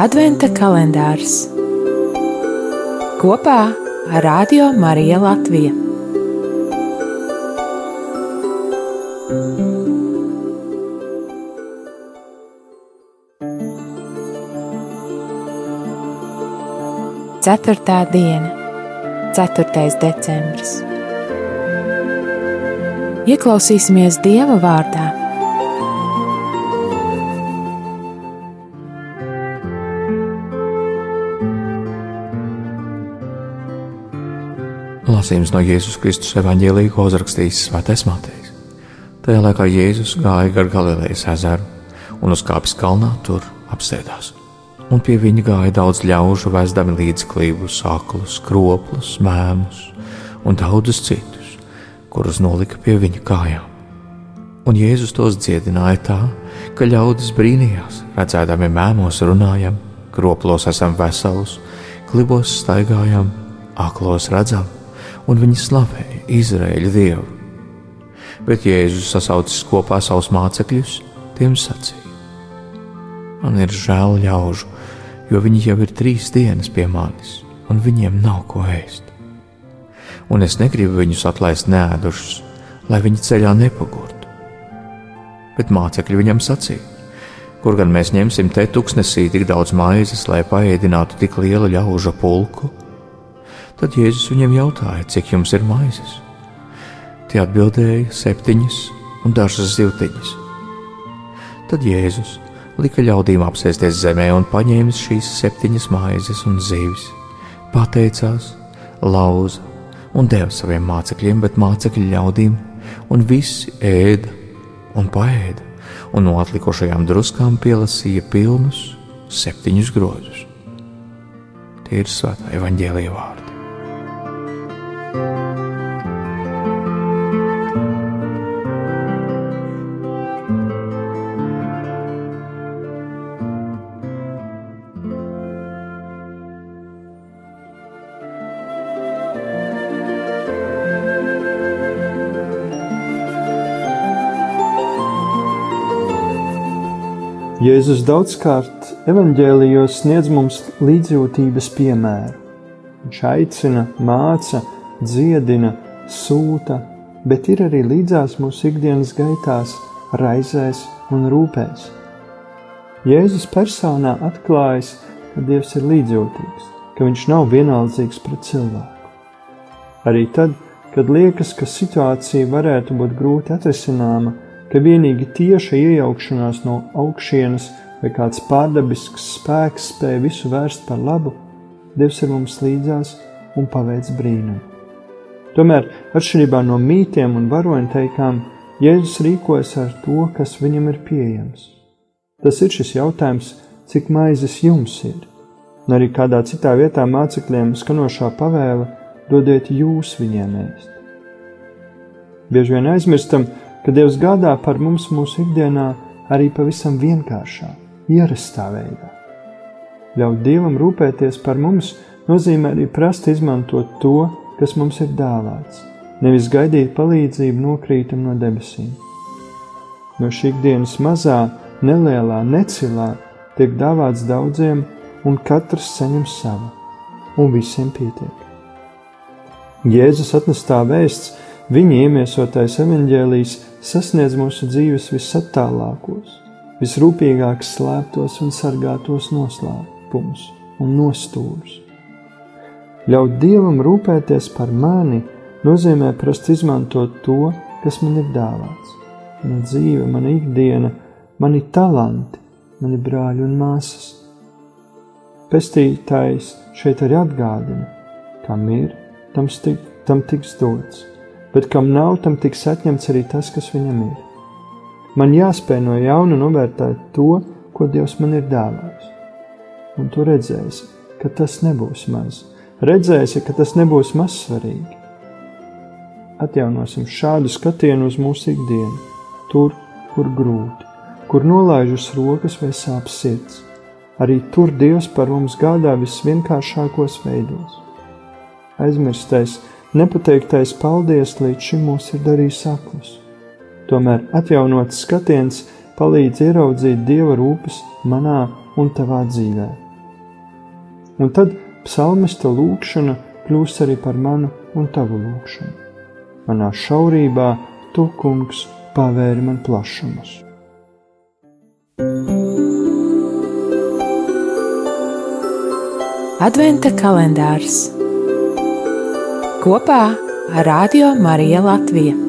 Adventa kalendārs kopā ar Radio Mariju Latviju. Ceturtā diena, 4. decembris. Ieklausīsimies Dieva vārdā Lasījums no Jēzus Kristus evanģēlīja, ko uzrakstījis Svētais Matejs. Tajā laikā Jēzus gāja gar Galilejas ezeru un uzkāpis kalnā, tur apsēdās. Un pie viņa gāja daudz ļaužu, vēstami līdzi klīvus, aklus, kroplus, mēmus un daudzus citus, kurus nolika pie viņa kājām. Un Jēzus tos dziedināja tā, ka ļaudis brīnījās, redzēdami mēmos runājam, kroplos esam veselus, klibos staigājam, aklos redzam un viņi slavēja Izraēļa dievu. Bet Jēzus sasaucis kopā savus mācekļus, tiem sacīja: Man ir žēl ļaužu, jo viņi jau ir trīs dienas pie manis, un viņiem nav ko ēst. Un es negribu viņus atlaist nēdušus, lai viņi ceļā nepagurtu. Bet mācekļi viņam sacīja: Kur gan mēs ņemsim te tuksnesī tik daudz maizes, lai paēdinātu tik lielu ļaužu pulku? Tad Jēzus viņiem jautāja, cik jums ir maizes. Tie atbildēja septiņas un dažas zivtiņas. Tad Jēzus lika ļaudīm apsēsties zemē un paņēma šīs septiņas maizes un zivis, pateicās, lauza un deva saviem mācekļiem, bet mācekļi ļaudīm, un visi ēda un paēda, un no atlikušajām druskām pielasīja pilnus septiņus grozus. Tie ir svētā evaņģēlīja vārdi. Jēzus daudzkārt evanģēlijos sniedz mums līdzjūtības piemēru. Viņš aicina, māca, dziedina, sūta, bet ir arī līdzās mūsu ikdienas gaitās, raizēs un rūpēs. Jēzus personā atklājas, ka Dievs ir līdzjūtīgs, ka Viņš nav vienaldzīgs pret cilvēku. Arī tad, kad liekas, ka situācija varētu būt grūti atrisināma, ka vienīgi tieša iejaukšanās no augšienes vai kāds pārdabisks spēks spēja visu vērst par labu, Dievs ir mums līdzās un paveic brīnumu. Tomēr, atšķirībā no mītiem un varoņteikām, Jēzus rīkojas ar to, kas viņam ir pieejams. Tas ir šis jautājums, cik maizes jums ir. Un arī kādā citā vietā mācekļiem skanošā pavēle dodiet jūs viņiem ēst. Bieži vien aizmirstam, ka Dievs gādā par mums mūsu ikdienā arī pavisam vienkāršā, ierastā veidā. Ļaut Dievam rūpēties par mums nozīmē arī prast izmantot to, kas mums ir dāvāts, nevis gaidīt palīdzību nokrītam no debesīm. No šī ikdienas mazā, nelielā, necilā tiek dāvāts daudziem, un katrs saņem savu, un visiem pietiek. Jēzus atnestā vēsts, viņa iemiesotais evaņģēlijs sasniedz mūsu dzīves visattālākos, visrūpīgāk slēptos un sargātos noslēpumus un nostūrus. Ļaut Dievam rūpēties par mani nozīmē prast izmantot to, kas man ir dāvāts. Mana dzīve, mana ikdiena, mani talanti, mani brāļi un māsas. Pestītājs šeit arī atgādina, kam ir, tam, stik, tam tiks dots bet kam nav, tam tiks atņemts arī tas, kas viņam ir. Man jāspēj no jauna novērtēt to, ko Dievs man ir dāvājis. Un tu redzēsi, ka tas nebūs maz. Redzēsi, ka tas nebūs mazsvarīgi. Atjaunosim šādu skatienu uz mūsu ikdienu, tur, kur grūti, kur nolaižas rokas vai sāp sirds. Arī tur Dievs par mums gādā visvienkāršākos veidos. Aizmirstais, Nepateiktais paldies līdz šim mūs ir darījis aklus. Tomēr atjaunots skatiens palīdz ieraudzīt dieva rūpes manā un tavā dzīvē. un tad psalmista lūkšana kļūst arī par manu un tavu lūkšanu. Manā šaurībā tu, kungs, pavēri man plašumus. Adventa kalendārs kopā ar Radio Mariju Latviju.